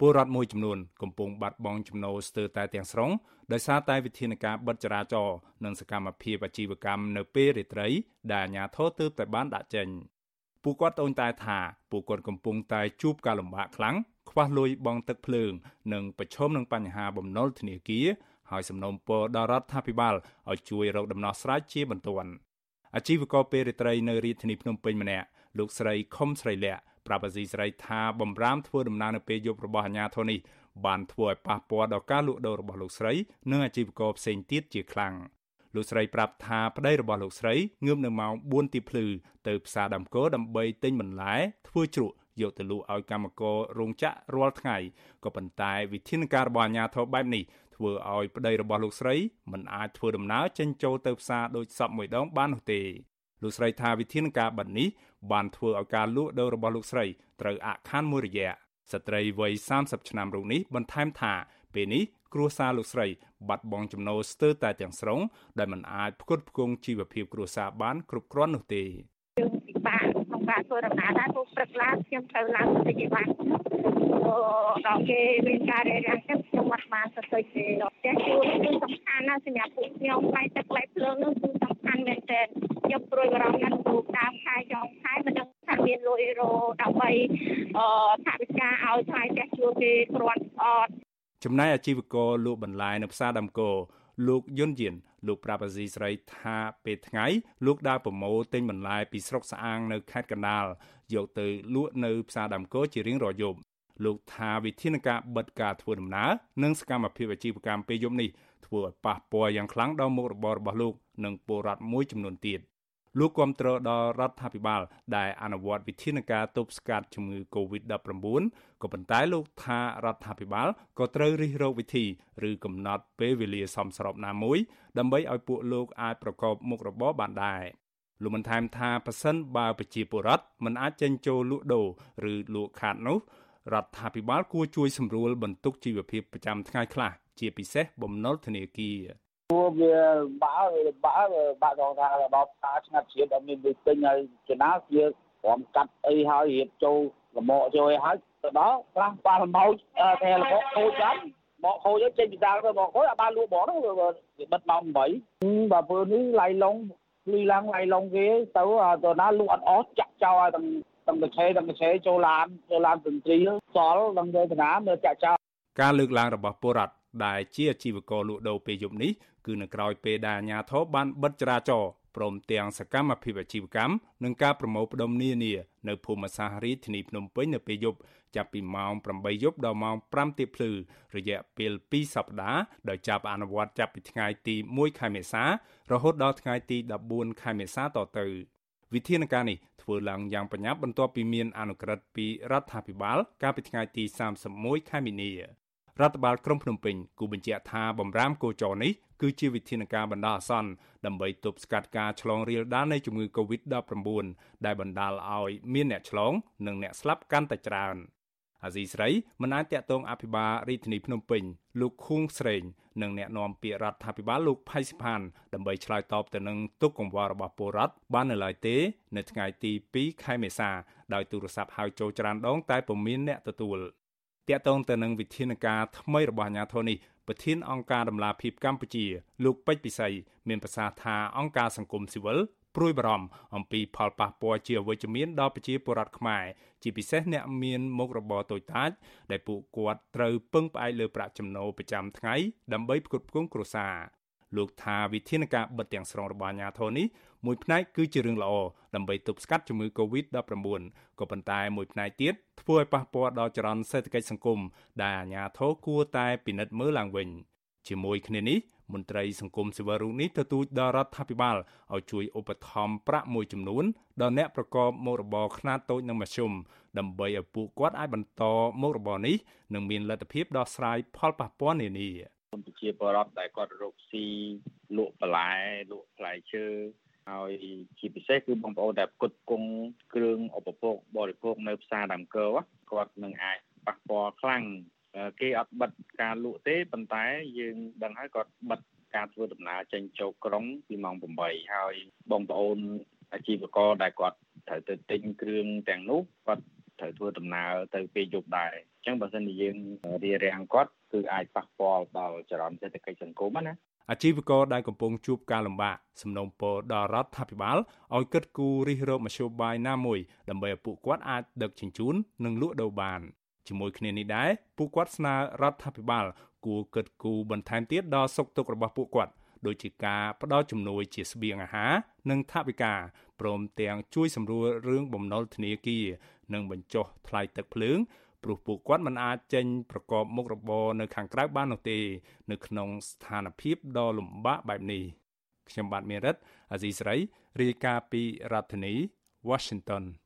ពលរដ្ឋមួយចំនួនកំពុងបាត់បង់ចំណូលស្ទើរតែទាំងស្រុងដោយសារតែវិធានការបិទចរាចរណ៍និងសកម្មភាពអាជីវកម្មនៅពេលរាត្រីដែលអាជ្ញាធរទើបតែបានដាក់ចេញពួកគាត់ត្អូញត្អែថាពួកគាត់កំពុងតែជួបការលំបាកខ្លាំងខ្វះលុយបង់ទឹកភ្លើង និងប្រឈមនឹងបញ្ហាបំណុលធនាគារហើយសំណូមពរដល់រដ្ឋាភិបាលឲ្យជួយរកដំណោះស្រាយជាបន្ទាន់អាជីវករពេលរាត្រីនៅរាជធានីភ្នំពេញម្នាក់ លោកស្រីខុមស្រីលក្ខប្រាប់អាស៊ីសេរីថាបំរាមធ្វើដំណើរនៅពេលយប់របស់អាជ្ញាធរនេះបានធ្វើឲ្យប៉ះពាល់ដល់ការលក់ដូររបស់លោកស្រី និងអាជីវករផ្សេងទៀតជាខ្លាំងលោកស្រីប្រាប់ថាប្តីរបស់លោកស្រីងើបនៅម៉ោង4ទីភ្លឺទៅផ្សារដាំកោដើម្បីទិញបន្លែធ្វើជ្រក់យកទៅលក់ឲ្យកម្មកររោងចក្ររាល់ថ្ងៃក៏ប៉ុន្តែវិធានការរបស់អាជ្ញាធរបែបនេះធ្វើឲ្យប្តីរបស់លោកស្រីមិនអាចធ្វើដំណើរចេញចូលទៅផ្សារដោយសពមួយដងបាននោះទេ លោកស្រីថាវិធានការបិទនេះបានធ្វើឲ្យការលក់ដូររបស់លោកស្រីត្រូវអាក់ខានមួយរយៈស្ត្រីវ័យ30ឆ្នាំរូបនេះបន្ថែមថាពេលនេះគ្រួសារលោកស្រីបាត់បង់ចំណូលស្ទើរតែទាំងស្រុងដែលមិនអាចផ្គត់ផ្គង់ជីវភាពគ្រួសារបានគ្រប់គ្រាន់នោះទេយើងពិបាកក្នុងការធ្វើដំណើរដែរព្រោះព្រឹកឡើងខ្ញុំត្រូវឡើងទៅជាបាន ដល់គេមានការរារាំងខ្ញុំខ្ញុំអត់បានទៅទៅទេផ្ទះជួលគឺសំខាន់ណាស់សម្រាប់ពួកខ្ញុំផ្លែទឹកផ្លែភ្លើងនោះគឺសំខាន់មែនទែនខ្ញុំព្រួយបារម្ភណាស់ព្រោះដើមខែចុងខែមិនដឹងថាមានលុយរោដើម្បីអឺថាវិការឲ្យថ្លៃផ្ទះជួលគេគ្រាន់អត់ចំណែកអាជីវករលក់បន្លែនៅផ្សារដើមកោលោកយុនយៀនលោកប្រាប់អាស៊ីស្រីថាពេលថ្ងៃ លោកដើរប្រមូលទិញបន្លែពីស្រុកស្អាងនៅខេត្តកណ្ដាលយកទៅលក់នៅផ្សារដើមកោជារៀងរាល់យប់ លោកថាវិធានការបិទការធ្វើដំណើរនិងសកម្មភាពអាជីវកម្មពេលយប់នេះធ្វើឲ្យប៉ះពាល់យ៉ាងខ្លាំងដល់មុខរបររបស់លោកនិងពលរដ្ឋមួយចំនួនទៀតលោកគាំទ្រដល់រដ្ឋាភិបាល ដែលអនុវត្តវិធានការទប់ស្កាត់ជំងឺ Covid-19 ក៏ប៉ុន្តែលោកថារដ្ឋាភិបាលក៏ត្រូវរិះរកវិធីឬកំណត់ពេលវេលាសមស្របណាមួយដើម្បីឲ្យពួកលោកអាចប្រកបមុខរបរបានដែរលោកបានថែមថាប៉ះសិនបើប្រជាពលរដ្ឋមិនអាចចេញចូលលក់ដូរឬលក់ខាតនោះ រដ្ឋាភិបាលគួរជួយសម្រួលបន្ទុកជីវភាពប្រចាំថ្ងៃខ្លះជាពិសេសបំណុលធនាគារព្រោះវាបើបើបាក់រងថាដល់ផ្សារឆ្ងាត់ជ្រាបអត់មានលុយពេញហើយចំណាវាព្រមកាត់អីហើយរៀបចូលលមកចូលអីហើយទៅដល់ខ្លះប៉ះលមកតែលមកខូចចាំមកខូចចេញពីដាល់ទៅមកខូចអាបានលក់បងហ្នឹងវាបិទម៉ោង8បើពើនេះឡៃឡុងលីឡើងឡៃឡុងគេទៅទៅណាលក់អត់អស់ចាក់ចោលឲ្យទាំង ទាំងកឆេទាំងកឆេចូលឡានចូលឡានទន្ទ្រីសល់នឹងទៅតាមើលចាក់ចោលការលើកឡើងរបស់ពលរដ្ឋដែលជាអាជីវករលក់ដូរពេលយប់នេះគឺនៅក្រៅពេលដែលអាជ្ញាធរបានបិទចរាចរណ៍ព្រមទាំងសកម្មភាពអាជីវកម្មនិងការប្រមូលផ្ដុំនានានៅភូមិសាស្ត្ររាជធានីភ្នំពេញនៅពេលយប់ចាប់ពីម៉ោង8យប់ដល់ម៉ោង5ទៀបភ្លឺរយៈពេល2សប្តាហ៍ដោយចាប់អនុវត្តចាប់ពីថ្ងៃទី1ខែមេសារហូតដល់ថ្ងៃទី14ខែមេសាតទៅ វិធានការនេះធ្វើឡើងយ៉ាងបញ្ញាប់បន្ទាប់ពីមានអនុក្រឹត្យពីរដ្ឋាភិបាលកាលពីថ្ងៃទី31ខែមីនារដ្ឋបាលក្រុងភ្នំពេញគូបញ្ជាក់ថាបំរាមកោចរនេះគឺជាវិធានការបណ្ដោះអាសន្នដើម្បីទប់ស្កាត់ការឆ្លងរាលដាលនៃជំងឺ Covid-19 ដែលបណ្ដាលឲ្យមានអ្នកឆ្លង និងអ្នកស្លាប់កាន់តែច្រើន អាស៊ីស្រីមិនអាចតាក់ទងអភិបាលរាជធានីភ្នំពេញលោកខួងស្រេងនិងអ្នកនាំពាក្យរដ្ឋាភិបាលលោកផៃសិផានដើម្បីឆ្លើយតបទៅនឹងទុកកង្វល់របស់ពលរដ្ឋបាននៅឡើយទេនៅថ្ងៃទី2ខែមេសាដោយទូរស័ព្ទហៅចូលច្រានដងតែពុំមានអ្នកទទួលតាក់ទងទៅនឹងវិធានការថ្មីរបស់អាជ្ញាធរនេះប្រធានអង្គការដំឡាភិបកម្ពុជា លោកពេជ្រពិសីមានប្រសាសន៍ថាអង្គការសង្គមស៊ីវិល ព្រួយបារម្ភអំពីផលប៉ះពាល់ជាអវិជ្ជមានដល់ប្រជាពលរដ្ឋខ្មែរជាពិសេសអ្នកមានមុខរបរតូចតាចដែលពួកគាត់ត្រូវពឹងផ្អែកលើប្រាក់ចំណូលប្រចាំថ្ងៃដើម្បីផ្គត់ផ្គង់គ្រួសារលោកថាវិធានការបិទទាំងស្រុងរបស់អាជ្ញាធរនេះមួយផ្នែកគឺជារឿងល្អដើម្បីទប់ស្កាត់ជំងឺ Covid-19 ក៏ប៉ុន្តែមួយផ្នែកទៀតធ្វើឲ្យប៉ះពាល់ដល់ចរន្តសេដ្ឋកិច្ចសង្គមដែលអាជ្ញាធរគួរតែពិនិត្យមើលឡើងវិញជាមួយគ្នានេះ មន្ត្រីសង្គមស៊ីវិលរូបនេះទទូចដល់រដ្ឋាភិបាលឲ្យជួយឧបត្ថម្ភប្រាក់មួយចំនួនដល់អ្នកប្រកបមុខរបរខ្នាតតូចនិងមធ្យមដើម្បីឲ្យពួកគាត់អាចបន្តមុខរបរនេះនិងមានលទ្ធភាពដោះស្រាយផលប៉ះពាល់នានាប្រជាពលរដ្ឋដែលគាត់រកស៊ីលក់បន្លែលក់ផ្លែឈើហើយជាពិសេសគឺបងប្អូនដែលផ្គត់ផ្គង់គ្រឿងឧបភោគបរិភោគនៅផ្សារដើមកើគាត់នឹងអាចប៉ះពាល់ខ្លាំង គេអត់បិទការលក់ទេប៉ុន្តែយើងដឹងហើយគាត់បិទការធ្វើដំណើរចេញចូលក្រុងពីម៉ោង8ហើយបងប្អូនអាជីវករដែលគាត់ត្រូវទៅទិញគ្រឿងទាំងនោះគាត់ត្រូវធ្វើដំណើរទៅពេលយប់ដែរអញ្ចឹងបើសិនជាយើងរារាំងគាត់គឺអាចប៉ះពាល់ដល់ចរន្តសេដ្ឋកិច្ចសង្គមណាអាជីវករដែលកំពុងជួបការលំបាកសំណូមពរដល់រដ្ឋាភិបាលឲ្យគិតគូររិះរកមធ្យោបាយណាមួយដើម្បីឲ្យពួកគាត់អាចដឹកជញ្ជូននិងលក់ដូរបាន ជាមួយគ្នានេះដែរពួកគាត់ស្នើរដ្ឋាភិបាលគួរគិតគូរបន្ថែមទៀតដល់សុខទុក្ខរបស់ពួកគាត់ដូចជាការផ្ដល់ជំនួយជាស្បៀងអាហារនិងថវិកាព្រមទាំងជួយសម្រួលរឿងបំណុលធនាគារនិងបញ្ចុះថ្លៃទឹកភ្លើងព្រោះពួកគាត់មិនអាចចេញប្រកបមុខរបរនៅខាងក្រៅបាននោះទេ នៅក្នុងស្ថានភាពដ៏លំបាកបែបនេះខ្ញុំបាទមេរិតអាស៊ីស្រីរាយការណ៍ពីរដ្ឋធានី Washington